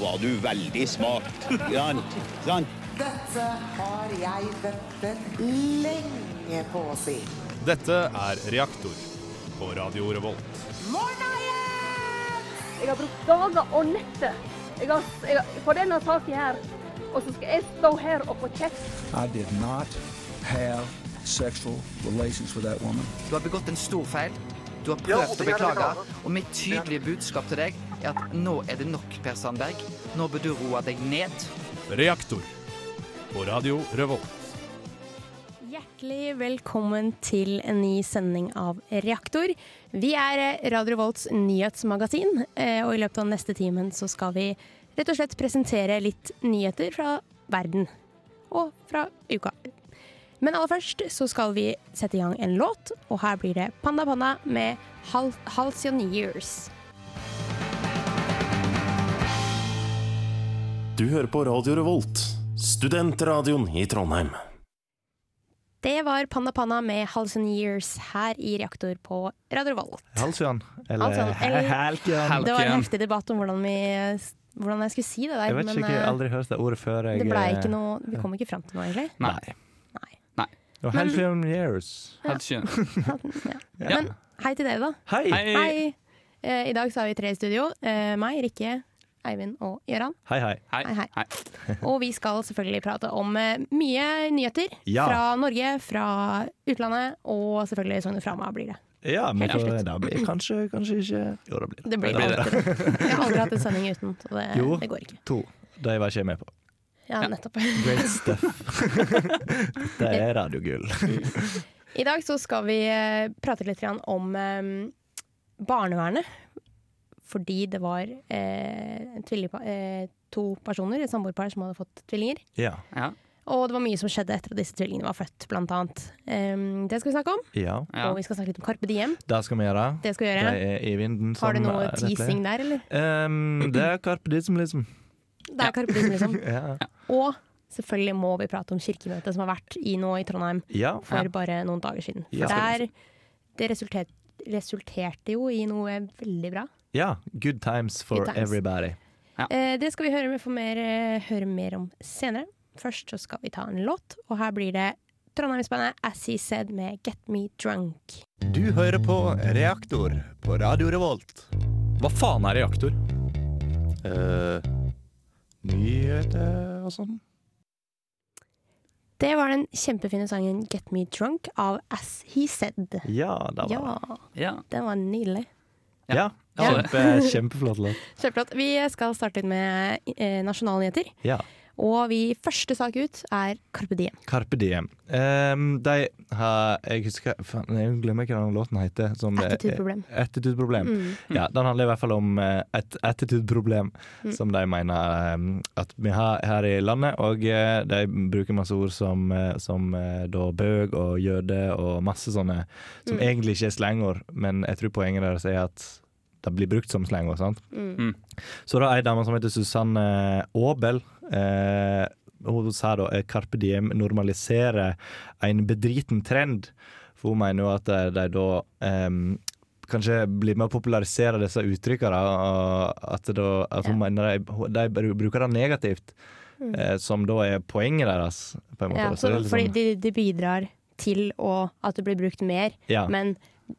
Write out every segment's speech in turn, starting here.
var du veldig smart. Sant? Sant? Dette har jeg ventet lenge på å si. Dette er Reaktor på Radio Revolt. Jeg har brukt dager og netter jeg har, jeg har, på denne saken her. Og så skal jeg stå her og få kjeft. I did not have sexual relations with that woman. Du har begått en stor feil. Du har prøvd å beklage, og mitt tydelige budskap til deg er at nå er det nok, Per Sandberg. Nå bør du roe deg ned. Reaktor på Radio Revolt. Hjertelig velkommen til en ny sending av Reaktor. Vi er Radio Volts nyhetsmagasin, eh, og i løpet av neste timen så skal vi rett og slett presentere litt nyheter fra verden og fra uka. Men aller først så skal vi sette i gang en låt, og her blir det Panda Panda med Hal Halcyon Years. Du hører på Radio Revolt, studentradioen i Trondheim. Det var Panna Panna med Halson Years her i Reaktor på Radio Revolt. Halcyon. Eller Halcyon, eller- Halcyon. Det var en heftig debatt om hvordan, vi, hvordan jeg skulle si det der. Jeg vet ikke, jeg har eh, aldri hørt det ordet før. Jeg, det ble eh, ikke noe Vi kom ikke fram til noe, egentlig. Nei. Nei. Nei. Det var Halcyon Years. Helt skjønn. Ja. Ja. Men hei til dere, da. Hei! Hei. Eh, I dag så har vi tre i studio. Uh, meg, Rikke, Eivind og Gøran. Hei, hei. Hei. Hei, hei. Og vi skal selvfølgelig prate om eh, mye nyheter Ja. fra Norge, fra utlandet, og selvfølgelig Sogn og Frama blir det. Ja, men Helt til da blir kanskje, kanskje ikke Jo, det blir Det blir Da det. blir det. Jeg har aldri hatt en sending uten, så det, Jo. det går ikke. To. De var ikke jeg med på. Ja, nettopp. Great stuff. det er radiogull. I dag så skal vi eh, prate litt om eh, barnevernet. Fordi det var eh, eh, to personer, et samboerpar, som hadde fått tvillinger. Ja. Ja. Og det var mye som skjedde etter at disse tvillingene var født, blant annet. Um, det skal vi snakke om. ja. Ja. Og vi skal snakke litt om Carpe Diem. Det skal vi gjøre. Det skal vi Det er i vinden som Har du noe eh, teasing der, eller? Um, det er Carpe Diem, liksom. Det er Carpe Diem, liksom. Ja. Og selvfølgelig må vi prate om kirkemøtet som har vært i nå i Trondheim ja. for Ja. bare noen dager siden. For Ja. der, det resulterte, resulterte jo i noe veldig bra. Ja. Good times for Good times. everybody. Eh, det skal vi høre, mer, eh, høre mer om senere. Først så skal vi ta en låt, og her blir det Trondheimsbandet As He Said med Get Me Drunk. Du hører på Reaktor på Radio Revolt. Hva faen er reaktor? Uh, nyheter og sånn. Det var den kjempefine sangen Get Me Drunk av As He Said. Ja, det var Ja, Ja. den var nydelig. Ja, Ja. Kjempe, kjempeflott låt. Kjempeflott. Vi skal starte inn med eh, nasjonalnyheter. Ja. Og vi første sak ut er Carpe Diem. Carpe Diem. Um, de har Jeg husker fan, Jeg glemmer ikke hva den låten heter. Som Attitude-problem. Attitude-problem. Mm. Ja, Den handler i hvert fall om eh, et attitude-problem Mm. som de mener um, at vi har her i landet. Og uh, de bruker masse ord som, som uh, da bøg og jøde og masse sånne som Mm. egentlig ikke er slangord, men jeg tror poenget deres er at det blir brukt som slangord. sant? Mm. Mm. Så da er ei dame som heter Susanne Aabel. Eh, hun sa da at Carpe Diem normaliserer en bedriten trend. For hun mener jo at de, de da eh, kanskje blir med å popularisere disse uttrykkene. Og at, da, at hun mener de, de bruker det negativt, Mm. eh, som da er poenget deres. På en måte. Ja, Så så, det litt fordi sånn- de, de bidrar til å, at det blir brukt mer, Ja. men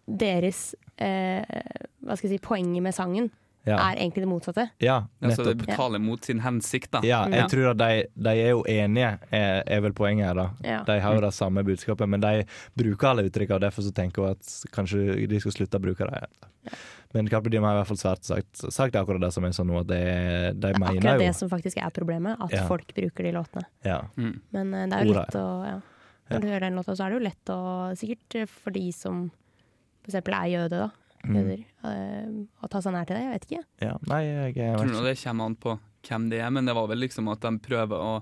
deres eh, hva skal jeg si, poenget med sangen ja. er egentlig det motsatte. ja, nettopp. Altså, det betaler mot sin hensikt, da. Ja, jeg Ja. tror at de, de er jo enige, er, er vel poenget her. da. Ja. De har jo det samme budskapet, men de bruker alle uttrykkene, og derfor så tenker jeg at kanskje de skal slutte å bruke det. Men Carpe Diem har i hvert fall svært sagt, sagt akkurat det som jeg sa nå, at de, de Det er mener akkurat jo det som faktisk er problemet, at Ja. folk bruker de låtene. ja, Mm. Men eh, det er jo lett å. Når du hører den låta, så er det jo lett å Sikkert eh, for de som for eksempel er jøde, da. mm, Jøder. eh, å ta seg nær til det. Jeg vet ikke. ja. Nei, jeg, jeg Jeg tror nå det kommer an på hvem det er, men det var vel liksom at de prøver å,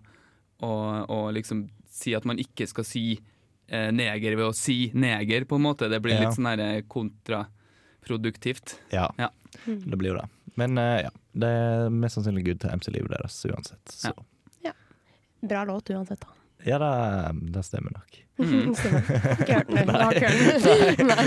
å, å liksom si at man ikke skal si eh, neger ved å si neger, på en måte. Det blir Ja. litt sånn her eh, kontraproduktivt. Ja, Ja. Mm. det blir jo det. Men uh, ja, det er mest sannsynlig good times MC-livet deres uansett. Så. Bra låt uansett, da. Ja, det, det stemmer nok. Mm. Stemmer. Ikke hørt den. Hørt den. Nei.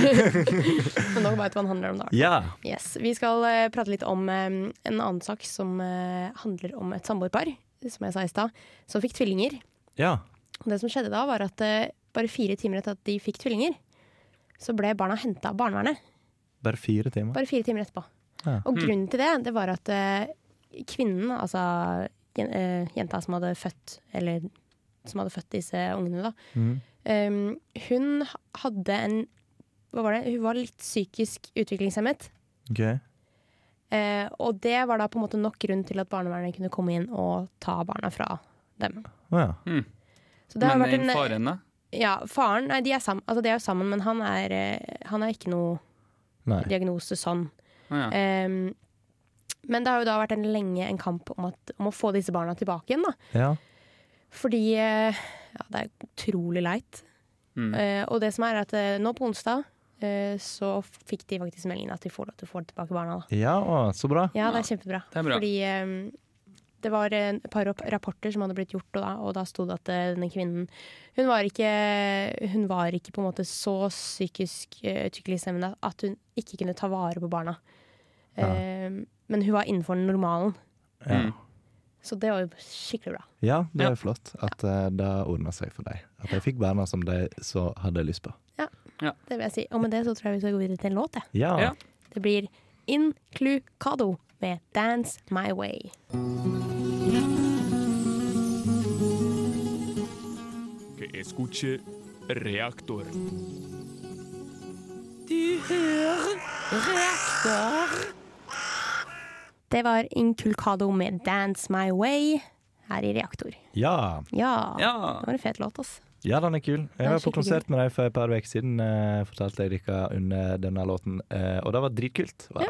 Men nå veit du hva den handler om, da. Ja. Yes. Vi skal uh, prate litt om um, en annen sak som uh, handler om et samboerpar, som jeg sa i stad, som fikk tvillinger. Ja. Og det som skjedde da, var at uh, bare fire timer etter at de fikk tvillinger, så ble barna henta av barnevernet. Bare fire timer. Bare fire timer etterpå. Ja. Og Mm. grunnen til det, det var at kvinnen, altså jenta som hadde født, eller som hadde født disse ungene, da, Mm. um, hun hadde en Hva var det? Hun var litt psykisk utviklingshemmet. Okay. Uh, og det var da på en måte nok grunn til at barnevernet kunne komme inn og ta barna fra dem. Oh, ja. Mm. Så det har Men vært en- faren, da? Ja, faren Nei, de er, sam, altså de er jo sammen, men han er, eh, han er ikke noe Nei. diagnose sånn. Oh, ja. um, men det har jo da vært en lenge en kamp om, at, om å få disse barna tilbake igjen, da. Ja. Fordi eh, ja, det er utrolig leit. Mm. Uh, og det som er at uh, nå på onsdag uh, så fikk de faktisk meldingen at de får lov til å få tilbake barna. da. Ja, å, så bra. Ja, det er kjempebra. Det er bra. Fordi um, det var et par rapporter som hadde blitt gjort, og da, og da sto det at denne kvinnen hun var, ikke, hun var ikke på en måte så psykisk uh, utviklingshemmende at hun ikke kunne ta vare på barna. Ja. Men hun var innenfor normalen. Ja. Så det var jo skikkelig bra. Ja, det var er jo flott at uh, det ordna seg for deg. At de fikk barna som de så hadde lyst på. Ja, Det vil jeg si. Og med det så tror jeg vi skal gå videre til en låt. jeg. Ja. Ja. Det blir Inclucado med 'Dance My Way'. Que escuche reaktor. Det var Inculcado med 'Dance My Way' her i Reaktor. Ja. Ja, Ja. det var en fet låt, ass. ja, den er kul. Jeg var på konsert med dem for et par uker siden. eh, fortalte jeg dere under denne låten, eh, og det var dritkult. Var. Ja.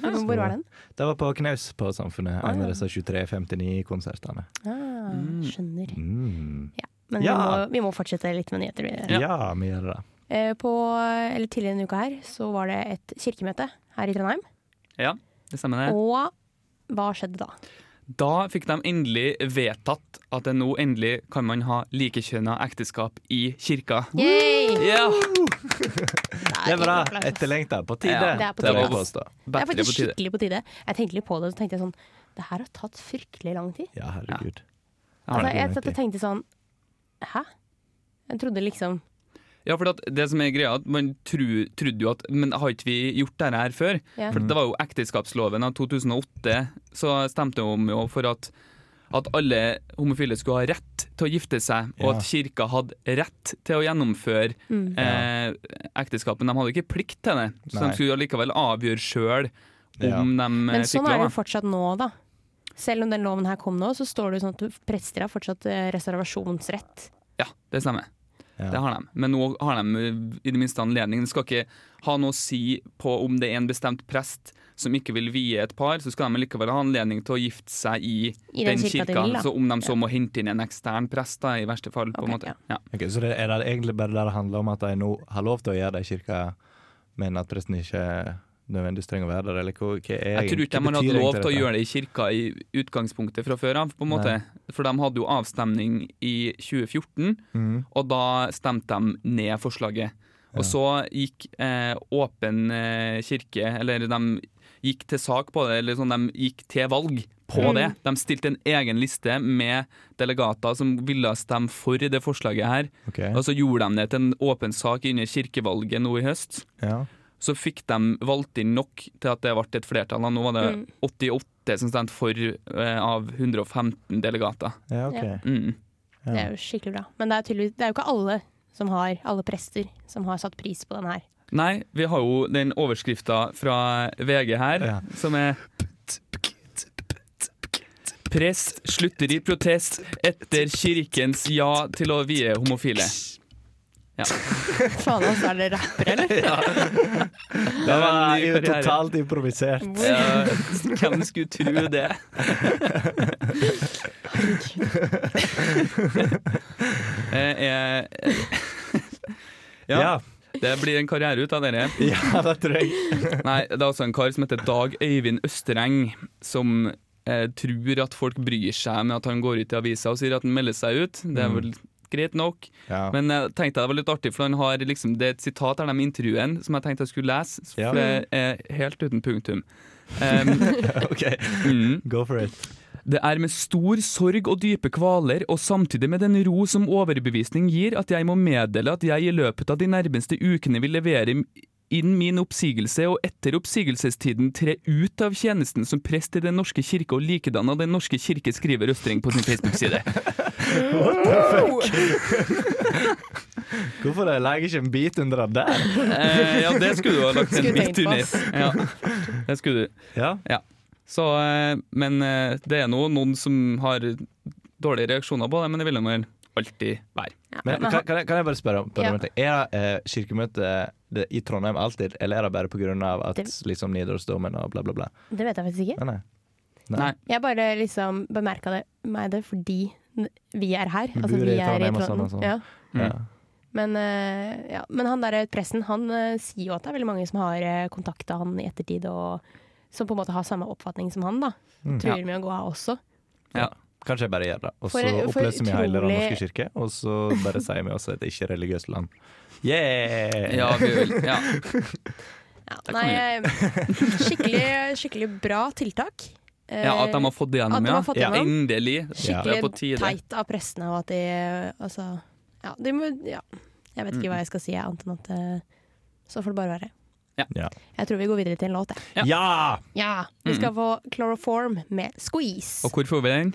Hvor, hvor var den? Det var på Knaus på Samfunnet, Ah, en av ja. disse 2359-konsertene. Ah, skjønner. Mm. Ja. Men Ja. Vi, må, vi må fortsette litt med nyheter. vi. Ja. vi gjør det. Eh, På, eller tidligere denne uka her så var det et kirkemøte her i Trondheim. ja, det stemmer det. Og hva skjedde da? Da fikk de endelig vedtatt at nå endelig kan man ha likekjønna ekteskap i kirka. Yay! Ja! Det er bra. Etterlengta. På tide. Ja, det er på tide, Det er faktisk skikkelig på tide. Jeg tenkte litt på det, så tenkte jeg sånn Det her har tatt fryktelig lang tid. Ja, herregud. Ja, Altså, det. jeg tenkte sånn Hæ? Jeg trodde liksom Ja, for at det som er greia, at man tro, trodde jo at Men har ikke vi gjort dette her før? Ja. For det var jo ekteskapsloven av 2008, så stemte om jo for at at alle homofile skulle ha rett til å gifte seg, og Ja. at kirka hadde rett til å gjennomføre Mm. eh, ekteskapet. De hadde ikke plikt til det, så Nei. de skulle allikevel avgjøre sjøl Ja. om de Men eh, sånn er det jo fortsatt nå, da. Selv om den loven her kom nå, så står det jo sånn at prester har fortsatt eh, reservasjonsrett. Ja, det stemmer. Ja. Det har de. Men nå har de i det minste anledning. Det skal ikke ha noe å si på om det er en bestemt prest som ikke vil vie et par, så skal de likevel ha anledning til å gifte seg i, I den den kirka de kirka. vil, så om de så må hente inn en ekstern prest, da, i verste fall. på en måte. ja. Ja. Ok, så det er det egentlig bare det det handler om at de nå har lov til å gjøre det i kirka, men at presten ikke nødvendigvis trenger å være der? Eller hva, hva er Jeg tror ikke de hadde lov til å gjøre det i kirka i utgangspunktet fra før av. på en måte. For de hadde jo avstemning i 2014, Mm. og da stemte de ned forslaget. Og så gikk eh, Åpen eh, kirke, eller de gikk til sak på det, eller sånn, de gikk til valg på Mm. det. De stilte en egen liste med delegater som ville stemme for det forslaget her. Okay. Og så gjorde de det til en åpen sak under kirkevalget nå i høst. ja. Så fikk de valgt inn nok til at det ble et flertall. Nå var det Mm. 88 som stemte for eh, av 115 delegater. ja, ok. Ja. Mm. Det er jo skikkelig bra. Men det er, det er jo ikke alle som har, alle prester som har satt pris på den her. Nei, vi har jo den overskrifta fra VG her, Ja. som er Prest slutter i protest etter kirkens ja til å vie homofile. Ja. Faen, altså, er det rappere, eller? Det var ny jo totalt improvisert. Ja, hvem skulle tro det? Eh, eh, ja, Ja. det blir en karriere ut av dere. ja, det tror jeg. Nei, det er altså en kar som heter Dag Øyvind Østereng, som eh, tror at folk bryr seg med at han går ut i avisa og sier at han melder seg ut. Det er vel greit nok. Ja. Men jeg tenkte det var litt artig, for han har liksom, det er et sitat av de intervjuen som jeg tenkte jeg skulle lese. Ja. For det er helt uten punktum. Um, OK, mm. go for it. Det er med stor sorg og dype kvaler, og samtidig med den ro som overbevisning gir, at jeg må meddele at jeg i løpet av de nærmeste ukene vil levere inn min oppsigelse og etter oppsigelsestiden tre ut av tjenesten som prest i Den norske kirke og likedan av Den norske kirke, skriver Østreng på sin Facebook-side. What the fuck? Hvorfor legger ikke en bit under det der? Eh, ja, det skulle du ha lagt en bit under. Ja, det skulle du. Ja. Så, eh, men eh, det er nå noen som har dårlige reaksjoner på det, men det vil de vel alltid være. Men kan, kan, jeg, kan jeg bare spørre om, spørre om Ja. ting? Er eh, kirkemøtet det, i Trondheim alltid, eller er det bare pga. at Det- liksom Nidarosdomen og bla, bla, bla? Det vet jeg faktisk ikke. Nei, nei. Nei. Jeg bare liksom bemerka meg det fordi vi er her. Altså, Vi er i Trondheim og sånn og sånn. Ja. Mm. Ja. Men, eh, ja. Men han der pressen han eh, sier jo at det er veldig mange som har uh, kontakta han i ettertid, og som på en måte har samme oppfatning som han. da Mm. Truer med å gå av også. Ja. Kanskje jeg bare gjør det. Og så oppløser vi hele Den norske kirke, og så bare sier vi også at det ikke-religiøst land. Yeah! Ja, vi vil, ja. Ja, nei, eh, skikkelig, skikkelig bra tiltak. Eh, ja, at de har fått det gjennom, ja. ja. gjennom. Endelig. Er Skikkelig teit av prestene, og at de Altså, ja, de må Ja. Jeg vet ikke hva jeg skal si, annet enn at eh, så får det bare være. Ja. Jeg tror vi går videre til en låt, jeg. Ja! Ja, vi skal få Chloroform med Squeeze Og hvor får vi den?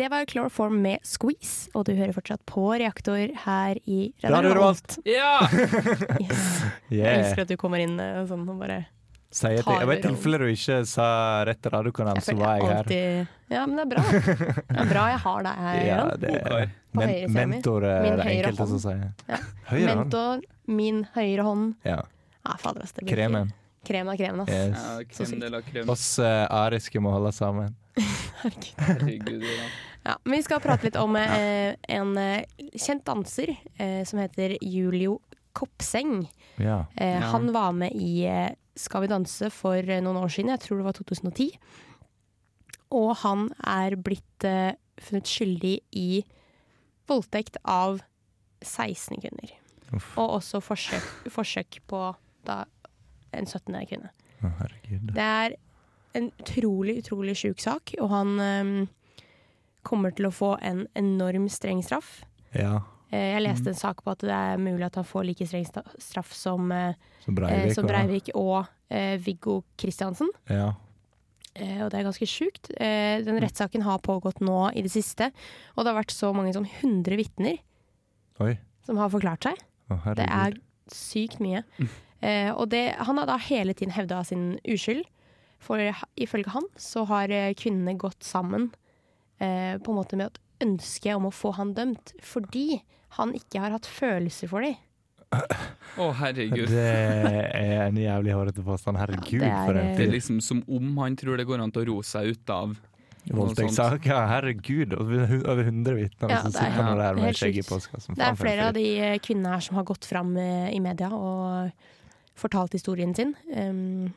Det var Chloroform med Squeeze, og du hører fortsatt på Reaktor her i Radio, Revolt. Ja! Yes. Jeg elsker at du kommer inn eh, sånn og bare Sier jeg, til, jeg vet i tilfelle du ikke sa rett radiokanal, så var jeg her. alltid Ja, men det er bra. Det er bra jeg har deg her. Ja, det er men, mentor er Min det enkelte som sier. Ja. Mentor, min høyre hånd. Ja. Ja, fader, ass, det blir Kremen. Krem av kremen, ass. Yes. Ja, Så krem sykt. krem. Oss uh, ariske må holde sammen. Herregud. Herregud, ja. Ja, men vi skal prate litt om eh, en eh, kjent danser eh, som heter Julio Kopseng. Ja. Eh, Han var med i eh, Skal vi danse for eh, noen år siden, jeg tror det var 2010. Og han er blitt eh, funnet skyldig i voldtekt av 16 kvinner. Uff. Og også forsøk, forsøk på da, en 17. kvinne. Herregud. Det er en utrolig, utrolig sjuk sak, og han eh, kommer til å få en enorm streng straff. Ja. Eh, Jeg leste en sak på at det er mulig at han får like streng straff som, eh, Som eh, Breivik. som og- Breivik og eh, Viggo Kristiansen. Ja. Eh, og det er ganske sjukt. Eh, den rettssaken har pågått nå i det siste, og det har vært så mange som 100 vitner som har forklart seg. Å, Det er sykt mye. Eh, og det, han har da hele tiden hevda sin uskyld. For ifølge han så har eh, kvinnene gått sammen eh, på en måte med et ønske om å få han dømt, fordi han ikke har hatt følelser for dem. Å, herregud. Det er en jævlig hårete påstand. Herregud, det er, for en fyr. Det er liksom som om han tror det går an til å roe seg ut av. Voldtektssaker. Herregud, over over 100 vitner Ja, som er sitter nå der med skjegg i postkassa. Det er flere av de eh, kvinnene her som har gått fram eh, i media og fortalt historien sin. Um,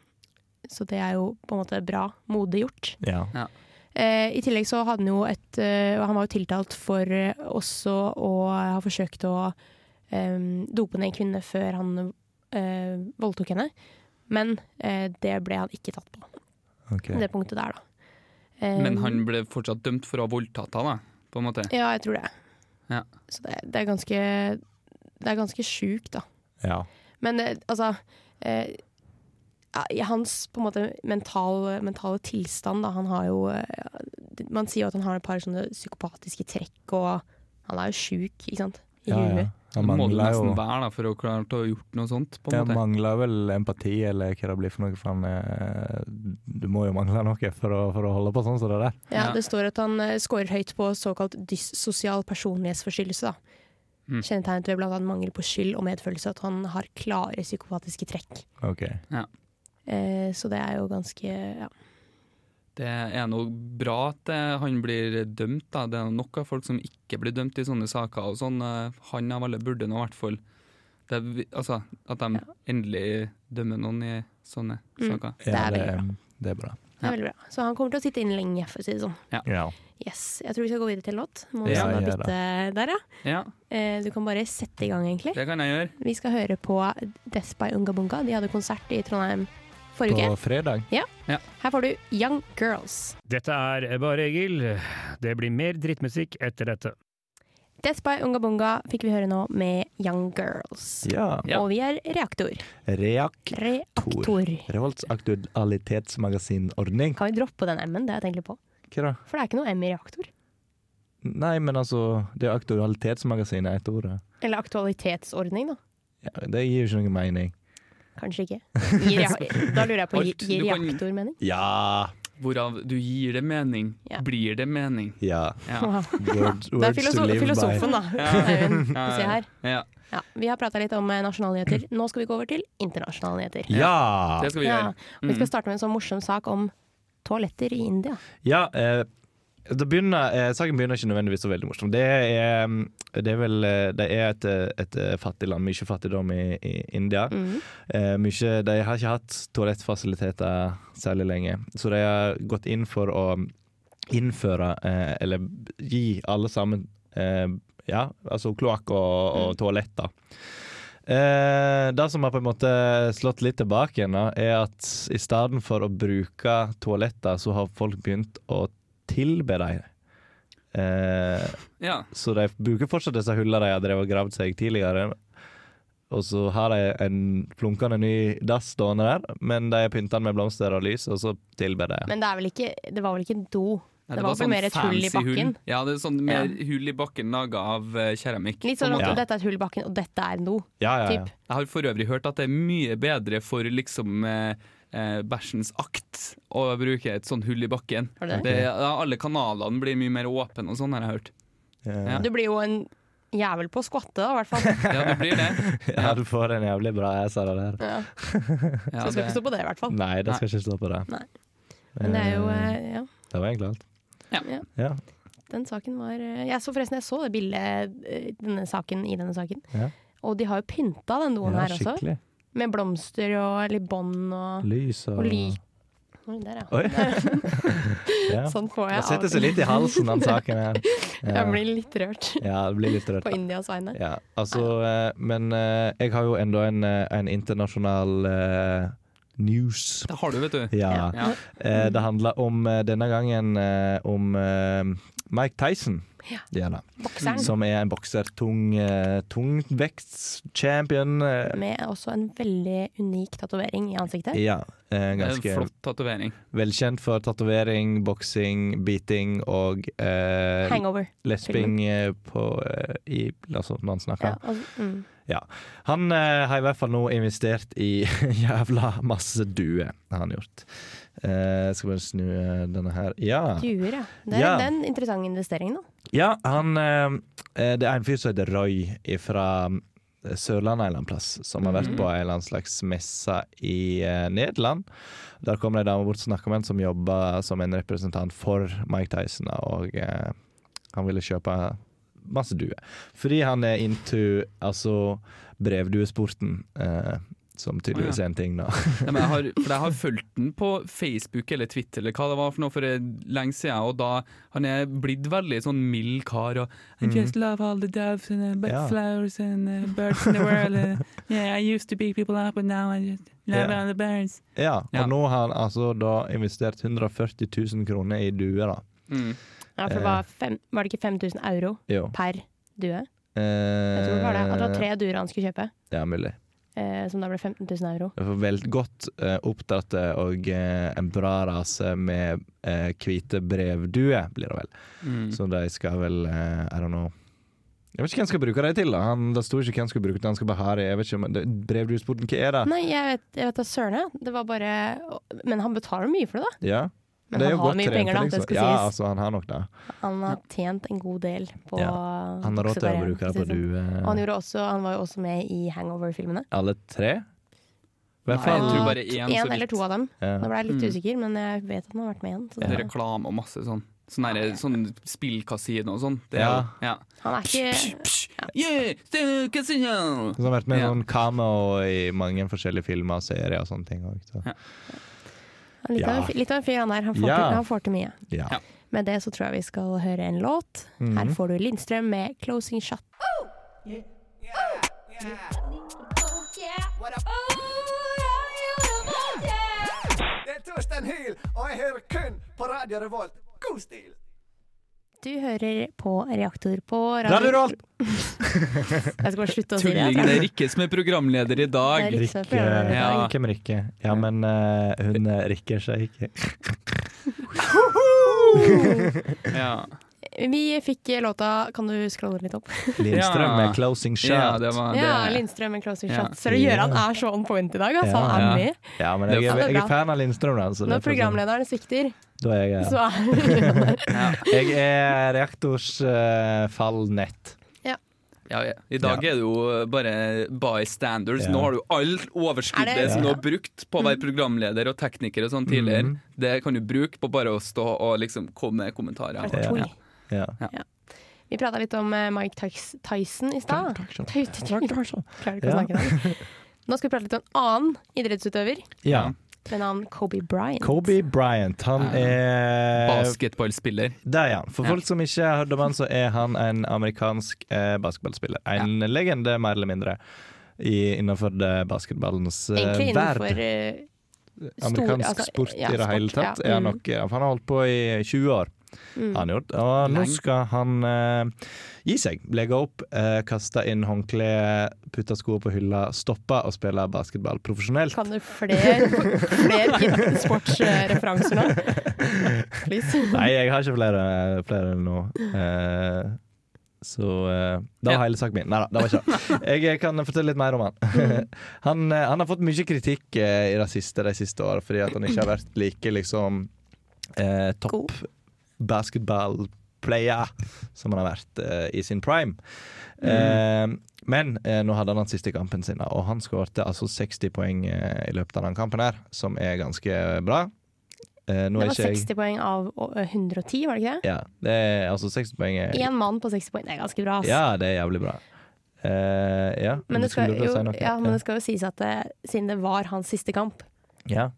så det er jo på en måte bra modig gjort. Ja. Eh, I tillegg så hadde han jo et eh, Han var jo tiltalt for eh, også å ha forsøkt å eh, dope ned en kvinne før han eh, voldtok henne. Men eh, det ble han ikke tatt på. Okay. Det punktet der, da. Eh, Men han ble fortsatt dømt for å ha voldtatt henne, på en måte. Ja, jeg tror det. Ja. Så det, det er ganske Det er ganske sjukt, da. Ja. Men altså eh, ja, hans på en måte mental, mentale tilstand, da, han har jo eh, Man sier jo at han har et par sånne psykopatiske trekk, og han er jo sjuk, ikke sant? I Ja, ja. huet. Han må mangler nesten jo være da, for å klare til å ha gjort noe sånt. på en ja, måte. mangler vel empati, eller hva det blir for noe. For han, eh, du må jo mangle noe for å, for å holde på sånn som det der. Ja, Det står at han eh, scorer høyt på såkalt dyssosial personlighetsforstyrrelse. da. Mm. Kjennetegnet ved bl.a. mangel på skyld og medfølelse, at han har klare psykopatiske trekk. OK. Ja. Eh, så det er jo ganske ja. Det er noe bra at eh, han blir dømt. Da. Det er nok av folk som ikke blir dømt i sånne saker. Og sånn, eh, han av alle burde nå i hvert fall det altså, At de endelig dømmer noen i sånne Mm. saker. Det er veldig bra. det er bra. Det er veldig bra. Så han kommer til å sitte inne lenge, for å si det sånn. Ja. Yes. Jeg tror vi skal gå videre til en låt. Må vi ja, bytte der, ja. Ja, Eh, Du kan bare sette i gang, egentlig. det kan jeg gjøre. Vi skal høre på Death by Unga Bunga. De hadde konsert i Trondheim forrige På fredag. Ja. Ja. Her får du Young Girls. Dette er bare Egil. Det blir mer drittmusikk etter dette. Death by Unga Bunga fikk vi høre nå med Young Girls. Ja. Og vi er Reaktor. Reaktor. Reaktor. Revolts aktualitetsmagasinordning. Kan vi droppe den M-en? Det har jeg tenkt litt på. Hva da? For det er ikke noe M i Reaktor. Nei, men altså, det er aktualitetsmagasinet er ordet. ord. Eller aktualitetsordning, da. Ja, det gir jo ikke noe mening. Kanskje ikke. Gir da lurer jeg på, gir, gir reaktor mening? Ja! Hvorav du gir det mening. Ja. Blir det mening? Ja. Ja. Wow. Word- Det er words to live by. filosofen, da. Ja. Ja. Ja. Ja, vi har prata litt om eh, nasjonale nyheter. Nå skal vi gå over til internasjonale nyheter. Ja! Det skal vi gjøre. og vi skal Mm. starte med en sånn morsom sak om toaletter i India. Ja, eh, begynner, eh, saken begynner ikke nødvendigvis så veldig morsom. Det er, mm, det er vel eh, Det er et, eh, et eh, fattig land, mye fattigdom i, i India. Mm. Eh, mye, de har ikke hatt toalettfasiliteter særlig lenge, så de har gått inn for å innføre, eh, eller gi alle sammen, eh, ja, altså kloakk og, og toaletter. Eh, det som har på en måte slått litt tilbake igjen, er at i stedet for å bruke toaletter, så har folk begynt å tilbe dem. Eh, Ja. så de bruker fortsatt disse hullene de har drevet og gravd seg tidligere. Og så har de en flunkende ny dass stående der, men de har pynta den med blomster og lys, og så tilber de. Men det, er vel ikke, det var vel ikke en do? Ja, det, var vel sånn mer et hull i bakken. bakken? Ja, det er sånn mer hull i bakken laga av uh, keramikk. Litt sånn at ja. dette er et hull i bakken, og dette er en do. Ja, ja, ja. Jeg har for øvrig hørt at det er mye bedre for liksom eh, eh, bæsjens akt å bruke et sånn hull i bakken. Det? Det, ja, alle kanalene blir mye mer åpne og sånn, har jeg hørt. Ja. Du blir jo en jævel på å skvatte, da, i hvert fall. Ja, du blir det. Ja, du får en jævlig bra ass av det der. Så det skal ikke stå på det, i hvert fall. Nei, det skal ikke stå på det. Nei. Men det er jo eh, ja. Det var egentlig alt. ja. Ja. Den saken var eh, Jeg så forresten jeg så det bildet eh, denne saken, i denne saken. Ja. Og de har jo pynta den doen Ja, her også. Med blomster og litt bånd og Lys og, Og ly. Oi, der, ja. Oi. ja. Sånn får jeg av. Det setter seg litt i halsen, den saken her. Ja. Jeg blir litt rørt Ja, det blir litt rørt. på Indias vegne. Ja, altså, eh, men eh, jeg har jo enda en, eh, en internasjonal news. Det har du, vet du. Ja. Ja. Eh, det handler om denne gangen om eh, Mike Tyson. Ja. Gjerne. Bokseren. Som er en bokser. Tung, eh, tungvektschampion. Eh, Med også en veldig unik tatovering i ansiktet. ja, eh, ganske flott tatovering. velkjent for tatovering, boksing, beating og eh, Hangover. Lesbing på, eh, i, altså, når han snakker. Ja, og, mm. Ja. Han eh, har i hvert fall nå investert i jævla masse duer, har han gjort. Eh, skal bare snu eh, denne her. Ja. Duer, ja. Det er, Ja. det er en interessant investering, da. ja, han eh, Det er en fyr som heter Roy fra Sørlandet en eller annen plass, som har vært Mhm. på en eller annen slags messe i Nederland. Der kom det ei dame bort og snakka med en som jobba som en representant for Mike Tyson, og han ville kjøpe masse duer. Fordi han er into altså brevduesporten, eh, som tydeligvis er en ting, da. Ja, men jeg har, for jeg har fulgt den på Facebook eller Twitter eller hva det var for noe for lenge siden, og da han er blitt veldig sånn mild kar og I Mhm. just love all the doves and the Ja. flowers and the birds in the world. yeah, I used to beat people up, but now I just love yeah. all the birds. Ja, og Ja. nå har han altså da investert 140 000 kroner i duer, da. Mm. Ja, for det var, fem, var det ikke 5000 euro Jo. per due? Eh, Jeg tror det var det. At det var tre duer han skulle kjøpe, Ja, mulig. Eh, som da ble 15 000 euro. Det var vel godt eh, oppdratte og eh, en bra rase med eh, hvite brevduer, blir det vel. Mm. Så de skal vel eh, I don't know. Jeg vet ikke hvem skal bruke dem til. da Han, Det sto ikke hvem skal bruke det, han skal bare ha det. Jeg vet ikke om Brevduesporten, hva er det? Nei, jeg vet, da søren. Det var bare Men han betaler mye for det, da. Ja, Men det er han jo har mye penger, da, det liksom. skal Ja, sies. altså, han har nok det. Han har tjent en god del på Ja. Han har råd til å bruke det på du sånn. due. Og han, også, han var jo også med i Hangover-filmene. Alle tre? Hvert fall- jeg tror bare én, En eller to av dem. Ja. Nå ble jeg litt Mm. usikker, men jeg vet at han har vært med igjen. Så Det er det, reklame og masse sånn. Sånn, der, sånn spillkasino og sånn. Ja. ja. han er ikke Yeah, still casino! Så han har vært med i Ja. noen cameo i mange forskjellige filmer og serier og sånne ting. Også, så. er litt, Ja. av litt av en fyr, han der. Han får, Ja. til, han får til mye. Ja. Med det så tror jeg vi skal høre en låt. Her Mhm. får du Lindstrøm med 'Closing Shot'. Det er Torstein Hyl, og jeg hører kun på Radio Revolt. God stil! Du hører på Reaktor på Radio Rolt! jeg skal bare slutte å si det. Tulling, det er Rikke som er programleder i dag. Rikke er dag. Hvem Rikke? Ja, men uh, hun eh, rikker seg ikke. Ja. Vi fikk låta Kan du scrolle litt opp? Lindstrøm med 'Closing Shot'. Ja, det var det. Ja, Lindstrøm med 'Closing Ja. Shot'. Ser du Gøran er så on point i dag, altså. Ja. Han er med. Ja, men jeg, jeg, jeg er fan av Lindstrøm, da. Så Når programlederen svikter, Da er jeg så er Jeg er reaktors uh, fallnett. Ja, ja. I dag er det jo bare bystanders. Ja. Nå har du alt Er overskuddet det- som du har brukt på å være programleder og tekniker og sånn tidligere. Mhm. Det kan du bruke på bare å stå og liksom komme med kommentarer. Tull. Ja. Vi prata litt om eh, Mike Tyson i stad. Klarer ikke å snakke det. Nå skal vi prate litt om en annen idrettsutøver ja. ved navn Kobe Bryant. Kobe Bryant, han er Basketballspiller. Der er han. For Ja. folk som ikke har hørt om han, så er han en amerikansk eh, basketballspiller. En legende, mer eller mindre, i, innenfor det basketballens eh, Egentlig innenfor verd. eh, stor- Amerikansk altså, sport ja, i det hele tatt. ja. Er Han, nok, han har holdt på i 20 år. Mm. Han gjort. Og nå skal han eh, gi seg. Legge opp, eh, kaste inn håndkle, putte skoene på hylla, stoppe og spille basketball profesjonelt. Kan du flere, flere sportsreferanser nå? Please. Nei, jeg har ikke flere, flere nå. Eh, så eh, det var hele saken min. Nei da, det var ikke det. Jeg kan fortelle litt mer om han. han, eh, han har fått mye kritikk eh, i det siste de siste årene fordi at han ikke har vært like liksom eh, topp basketball-player som han har vært uh, i sin prime. Eh, men eh, nå hadde han den siste kampen sin, og han skårte altså 60 poeng i løpet av den kampen her, som er ganske bra. Det var ikke jeg 60 poeng av 110, var det ikke det? ja, det er altså 60 poeng. er- Én mann på 60 poeng, det er ganske bra. ass. Ja, det er jævlig bra. Uh, ja, Men det, skal, jo, si ja, men det skal jo sies at det, siden det var hans siste kamp, ja.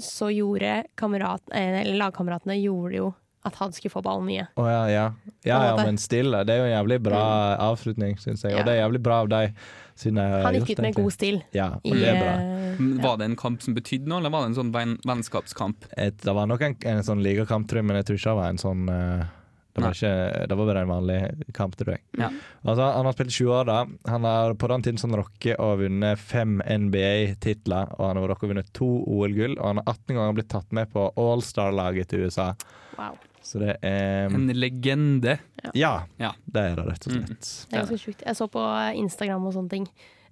Så gjorde kamerat, eh, eller lagkameratene gjorde jo at han skulle få ballen mye. Oh, ja, ja. ja, ja, men stille. Det er jo en jævlig bra avslutning, syns jeg. Ja. Og det er jævlig bra av deg. Han gikk ut med god stil. Ja, I, og det er bra. eh, Var det en kamp som betydde noe, eller var det en sånn venn, vennskapskamp? Et, det var nok en, en sånn ligakamp, tror jeg, men jeg tror ikke det var en sånn eh, det var, ikke, det var bare en vanlig kamp, tror jeg. Ja. Altså, han har spilt 20 år, da. Han har på den tiden sånn rocke og vunnet fem NBA-titler. Og han har rocka og vunnet to OL-gull, og han har 18 ganger blitt tatt med på All-Star-laget til USA. Wow. Så det er En legende. Ja, Ja. det er det rett og Mm. slett. Det er ganske sjukt. Jeg så på Instagram og sånne ting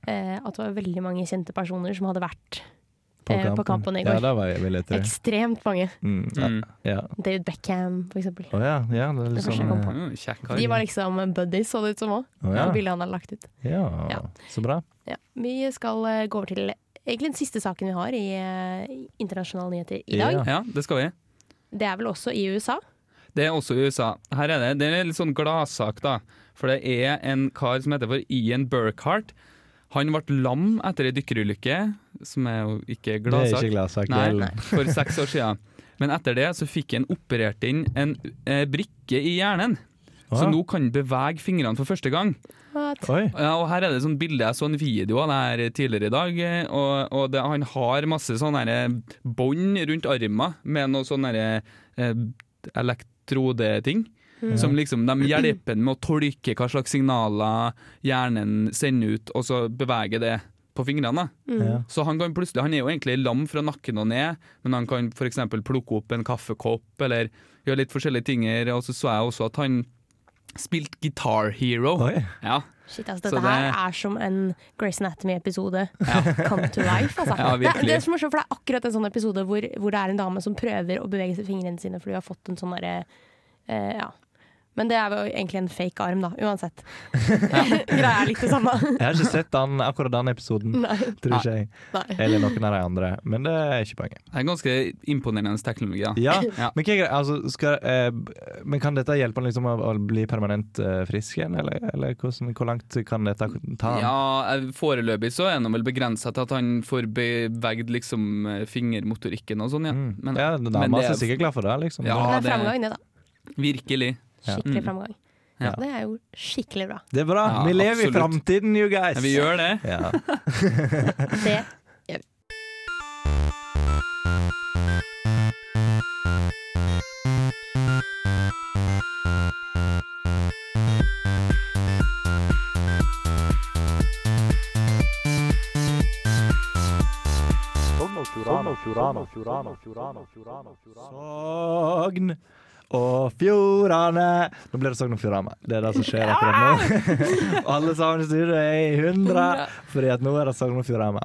eh, at det var veldig mange kjente personer som hadde vært eh, på kampen i går. Ja, da var jeg. Ekstremt mange. Mm, ja, Mm. ja. David Beckham, for eksempel. Oh, ja, ja, det er liksom det på. Mm, Kjekk. De var liksom buddies, så det ut som òg. Oh, ja. Bildet han hadde lagt ut. ja, Ja. så bra. Ja. Vi skal uh, gå over til egentlig den siste saken vi har i uh, internasjonale nyheter i dag. Ja. Ja, det skal vi. Det er vel også i USA? Det er også i USA. Her er det, det er en litt sånn gladsak, da. For det er en kar som heter for Ian Burkhardt. Han ble lam etter ei dykkerulykke, som er jo ikke Det er ikke gladsak. Nei, er- for seks år siden. Men etter det så fikk han operert inn en eh, brikke i hjernen. Så Ah. nå kan han bevege fingrene for første gang. Ja, og her er det sånn bilde, jeg så en video av det her tidligere i dag, eh, og, og det, han har masse sånne eh, bånd rundt armen med noe sånne eh, elektrodeting. Mm. Som liksom, de hjelper med å tolke hva slags signaler hjernen sender ut, og så beveger det på fingrene. Mm. Ja. Så han kan plutselig, han er jo egentlig lam fra nakken og ned, men han kan f.eks. plukke opp en kaffekopp eller gjøre litt forskjellige ting. Og så så jeg også at han spilt Guitar Hero. Ja. Shit, altså, dette dette her er som en Grace Anatomy-episode come to life. Altså. Ja, det, er- det er så morsomt, for det er akkurat en sånn episode hvor, hvor det er en dame som prøver å bevege seg fingrene sine fordi hun har fått en sånn derre uh, Ja. Men det er jo egentlig en fake arm, da. Uansett. Greia er litt det samme. Jeg har ikke sett den, akkurat den episoden, Nei. tror ikke jeg. Nei. Eller noen av de andre. Men det er ikke poenget. Det er ganske imponerende teknologi. Da. Ja, Men, hva er altså, skal, eh, men kan dette hjelpe han liksom å, å bli permanent eh, frisk igjen, eller, eller hvordan, hvor langt kan dette ta han? Ja, eh, Foreløpig så er han vel begrensa til at han får beveget liksom eh, fingermotorikken og sånn, ja. Men, Mm. ja, Dama er sikkert glad for det, liksom. Ja, det er framgang, det, da. Virkelig. Skikkelig Mm. framgang. Ja. Det er jo skikkelig bra. Det er bra. Ja, vi lever absolutt. i framtiden, you guys. Ja, vi gjør det. Ja. Det gjør vi. Sogn og Fjordane. Nå blir det Sogn og Fjordane. Det er det som skjer akkurat nå. Alle sammen i studio er i hundre, fordi at nå er det Sogn og Fjordane.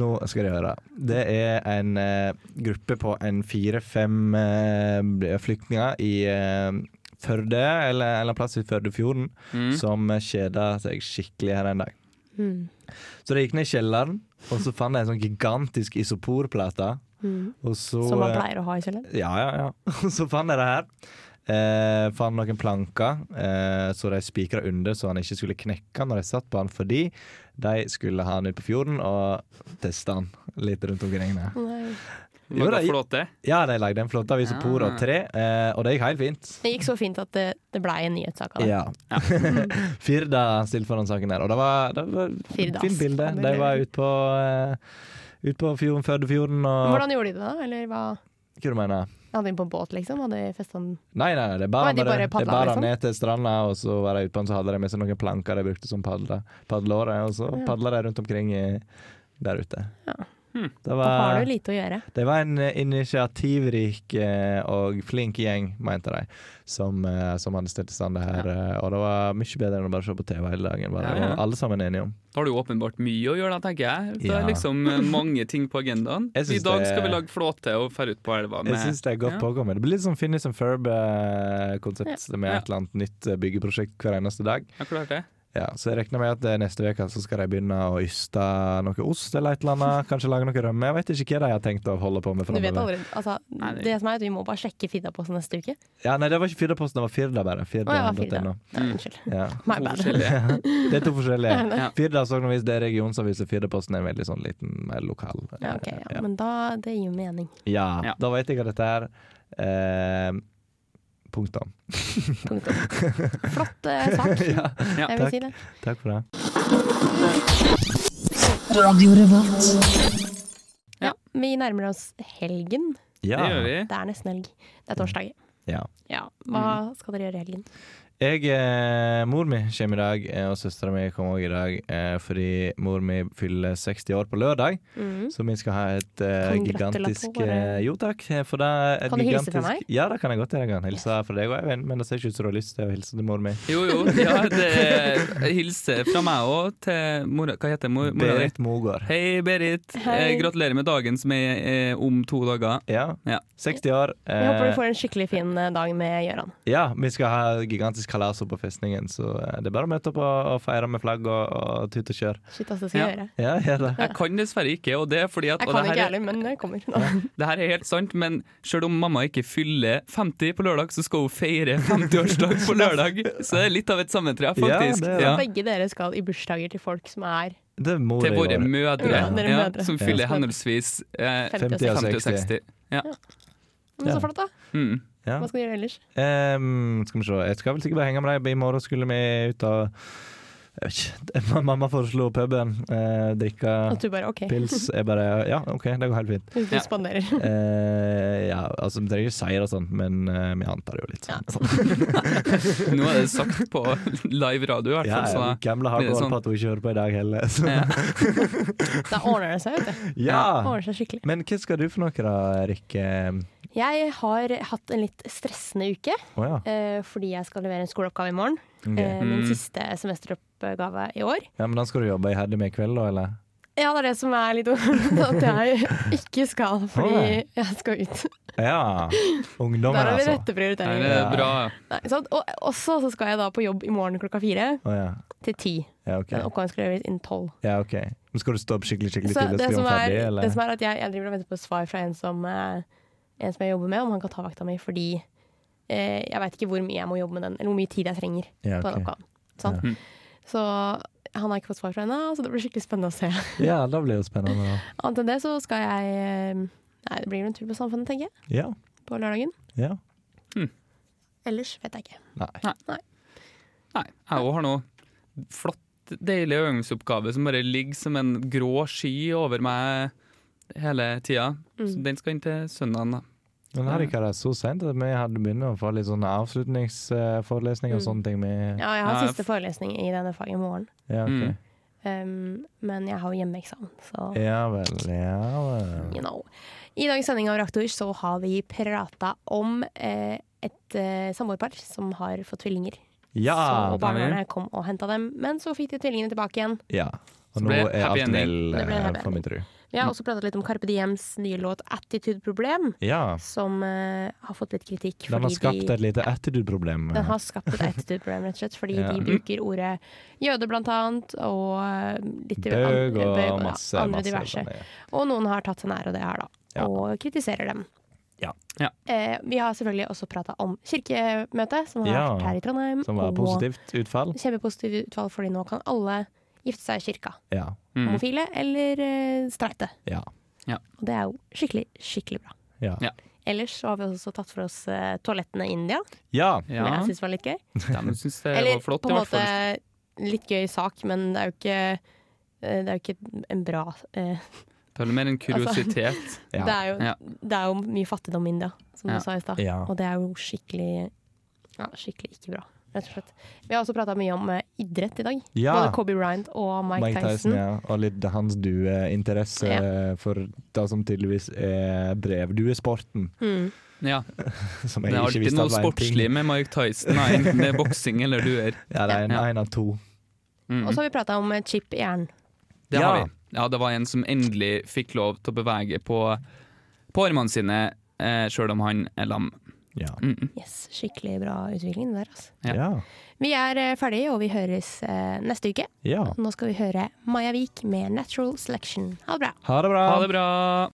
Nå skal de høre. Det er en eh, gruppe på en fire-fem eh, flyktninger i eh, Førde, eller en eller annen plass i Førdefjorden, Mm. som kjeda seg skikkelig her en dag. Mm. Så de gikk ned i kjelleren, og så fant de en sånn gigantisk isoporplate. Mm. Og så, Som man eh, pleier å ha i kjelleren. Ja, ja, ja. Så fant jeg det her. Eh, fant noen planker, eh, så de spikra under så han ikke skulle knekke når de satt på han, fordi de skulle ha han ut på fjorden og teste han litt rundt omkring. Jo, de- flåte? Ja, de lagde en flåte av isopor og tre, eh, og det gikk helt fint. Det gikk så fint at det, det blei en nyhetssak av det. Ja. Firda stilte for den saken der, og det var, det var et fint bilde. De var ute på, uh, ut på fjorden, Førdefjorden og Hvordan gjorde de det, da? Eller hva? Hva du mener Hadde de på båt, liksom? Hadde de festa Nei, nei, det er bare, de bare det er bare liksom? ned til stranda, og så var de ute på den, så hadde de med seg noen planker de brukte som padle, padleåre, og så Ja. padla de rundt omkring i, der ute. Ja. Det Da har du lite å gjøre. det var en eh, initiativrik eh, og flink gjeng, mente de, som, eh, som hadde stilt i stand det her. Ja. Og det var mye bedre enn å bare se på TV hele dagen. Var det Ja, ja. var alle sammen enige om. Da har du åpenbart mye å gjøre, da, tenker jeg. Det Ja. er liksom mange ting på agendaen. I dag skal vi lage flåte og dra ut på elva. Jeg syns det er godt Ja. påkommet. Det blir litt sånn Finnis and Ferb-konsept Ja. med Ja. et eller annet nytt byggeprosjekt hver eneste dag. Ja, klart det. Ja, så jeg regner med at eh, neste uke så skal de begynne å yste noe ost eller et eller annet. Kanskje lage noe rømme. Jeg vet ikke hva de har tenkt å holde på med Du vet aldri, altså, det som er at Vi må bare sjekke Firdaposten neste uke. Ja, nei, det var ikke Firdaposten, det var Firda bare. Å, ja, Firda. No. Mm. unnskyld. Ja. My bad. det er to forskjellige. Ja. Firda Sognavis det er regionsavisen. Firdaposten er en veldig sånn liten, mer lokal. Ja, okay, ja. Men da, det gir jo mening. Ja, Ja. da vet jeg hva dette er. Eh, punktum. Punktum. Flott eh, sak. ja, Jeg vil takk. si det. Takk for det. Ja, vi nærmer oss helgen. Ja. Det gjør vi. Det er nesten helg. Det er torsdag. Ja. Ja, Hva skal dere gjøre i helgen? Jeg, eh, mor mi kommer i dag, eh, og søstera mi kommer òg i dag, eh, fordi mor mi fyller 60 år på lørdag. Mm. Så vi skal ha et eh, gigantisk eh, Jo takk. For det et Kan du hilse fra meg? Ja, det kan jeg godt. Jeg kan hilse fra deg og Eivind, men det ser ikke ut som du har lyst til å hilse til mor mi. Jo, jo. Ja, det hilser fra meg òg til mora Hva heter mor, mora di? Berit Mogård. Hei, Berit. Hei. Eh, gratulerer med dagen som er eh, om to dager. Ja. 60 år. Jeg håper eh, du får en skikkelig fin eh, dag med Gøran. Ja, vi skal ha gigantisk kalas på festningen, så eh, det er bare å møte opp og, og feire med flagg og, og tut og kjør. Shit, altså, det skal jeg gjøre. Ja, gjør det. Jeg kan dessverre ikke, og det er fordi at Jeg kan ikke ærlig, heller, men det kommer. Det her er helt sant, men selv om mamma ikke fyller 50 på lørdag, så skal hun feire 50-årsdag på lørdag. Så det er litt av et sammentreff, Ja, faktisk. det er det. Ja. Begge dere skal i bursdager til folk som er Det må Til våre mødre, Ja, ja, mødre. som Ja. fyller henholdsvis eh, 50 og 50 og 60. Ja. Men så flott, da. Mm. Ja. Hva skal du gjøre ellers? Um, skal vi se. Jeg skal vel sikkert bare henge med deg. I morgen skulle vi ut og jeg vet ikke. Mamma foreslo puben. Eh, drikke At du bare, ok. pils. Jeg bare Ja, OK, det går helt fint. Du spanderer. Eh, ja, altså Vi trenger ikke si det sånn, men eh, vi antar det jo litt sånn. Nå er det sagt på live radio, i hvert Ja, fall. Ja, ja, gamle har gått sånn. på at hun ikke hører på i dag heller. Så. Da ordner det seg, vet du. Ja. Ordner seg skikkelig. Men hva skal du for noe da, Erik? Jeg har hatt en litt stressende uke. oh, ja. eh, fordi jeg skal levere en skoleoppgave i morgen. Okay. Eh, min Mm. siste semesteroppgave i år. ja. Men da skal du jobbe i Hedde med i kveld, da, eller? Ja, det er det som er litt At jeg ikke skal, fordi jeg skal ut. Ja. ungdommer Der har vi altså. rette prioriteringer. Nei, det er bra. Nei, sant? Og også så skal jeg da på jobb i morgen klokka fire oh, ja. til ti. Ja, okay. Den oppgaven skal leveres innen tolv. Ja, ok. Men skal du stå opp skikkelig skikkelig Så tidlig og skrive om er, ferdig, eller? det som er at jeg, jeg driver og venter på svar fra en som, eh, en som jeg jobber med, om han kan ta vakta mi, fordi eh, jeg veit ikke hvor mye jeg må jobbe med den, eller hvor mye tid jeg trenger Ja, på den oppgaven. Sånn. Ja. Så han har ikke fått svar fra henne, så det blir skikkelig spennende å se. Ja, det blir jo spennende. Annet enn det så skal jeg eh, Nei, det blir en tur på Samfunnet, tenker jeg. Ja. På lørdagen. ja. Ellers vet jeg ikke. Nei. Nei. Nei, jeg òg har noe flott, deilig øvingsoppgave som bare ligger som en grå sky over meg hele tida. Så Mm. den skal inn til søndagen, da. Men her ikke det så sent at vi hadde begynt å få litt sånne avslutningsforelesninger og Mm. sånne ting. Med, Ja, jeg har siste forelesning i denne faget i morgen. Ja, okay. Mm. Um, men jeg har jo hjemmeeksamen, så Ja vel, ja vel. you know. I dagens sending av Reaktor så har vi prata om eh, et eh, samboerpar som har fått tvillinger. Ja, så barnevernet kom og henta dem, men så fikk de tvillingene tilbake igjen. Ja. Og Så nå er alt vel, for min eh, får vi tro. Vi har også pratet litt om Carpe Diems nye låt 'Attitude Problem', Ja. som uh, har fått litt kritikk. Den har skapt de, et lite attitude-problem. den har skapt et attitude problem, rett og slett, fordi Ja. de bruker ordet jøde, blant annet, og eh, litt Bøg og bøg ja, masse, andre masse diverse. sånn, ja. Og noen har tatt seg nær av det her, da, Ja. og kritiserer dem. Ja. Eh, vi har selvfølgelig også prata om kirkemøtet, som har Ja, vært her i Trondheim. Som var og positivt utfall. Kjempepositivt utfall, fordi nå kan alle gifte seg i kirka. Ja. Mm. Homofile eller uh, streite. Ja. Og det er jo skikkelig, skikkelig bra. Ja. Ja. Ellers så har vi også tatt for oss uh, toalettene i India, ja. som jeg syns var litt gøy. De syns det Eller var flott, på en måte litt gøy sak, men det er jo ikke eh, det er jo ikke en bra uh, er vel mer en kuriositet. Altså, det, er jo, Ja. det er jo mye fattigdom i India, som Ja. du sa i stad. Ja. Og det er jo skikkelig ja, skikkelig ikke bra, rett og slett. Vi har også prata mye om eh, idrett i dag. Ja. Både Kobe Bryant og Mike, Mike Tyson, ja. Og litt hans dueinteresse for det som tydeligvis er brevduesporten. Mm. Ja. Som Det er ikke alltid noe sportslig med Mike Tyson, enten det er boksing eller duer. Ja, det er en, Ja. en av to. Mm. Og så har vi prata om eh, chip i hjernen. Det Ja. har vi. Ja, det var en som endelig fikk lov til å bevege på, på armene sine, eh, sjøl om han er lam. Ja. Mm. Yes, skikkelig bra utvikling der, altså. Ja. Vi er eh, ferdige, og vi høres eh, neste uke. ja. Nå skal vi høre Maja Vik med 'Natural Selection'. Ha det bra. Ha det bra. Ha det bra!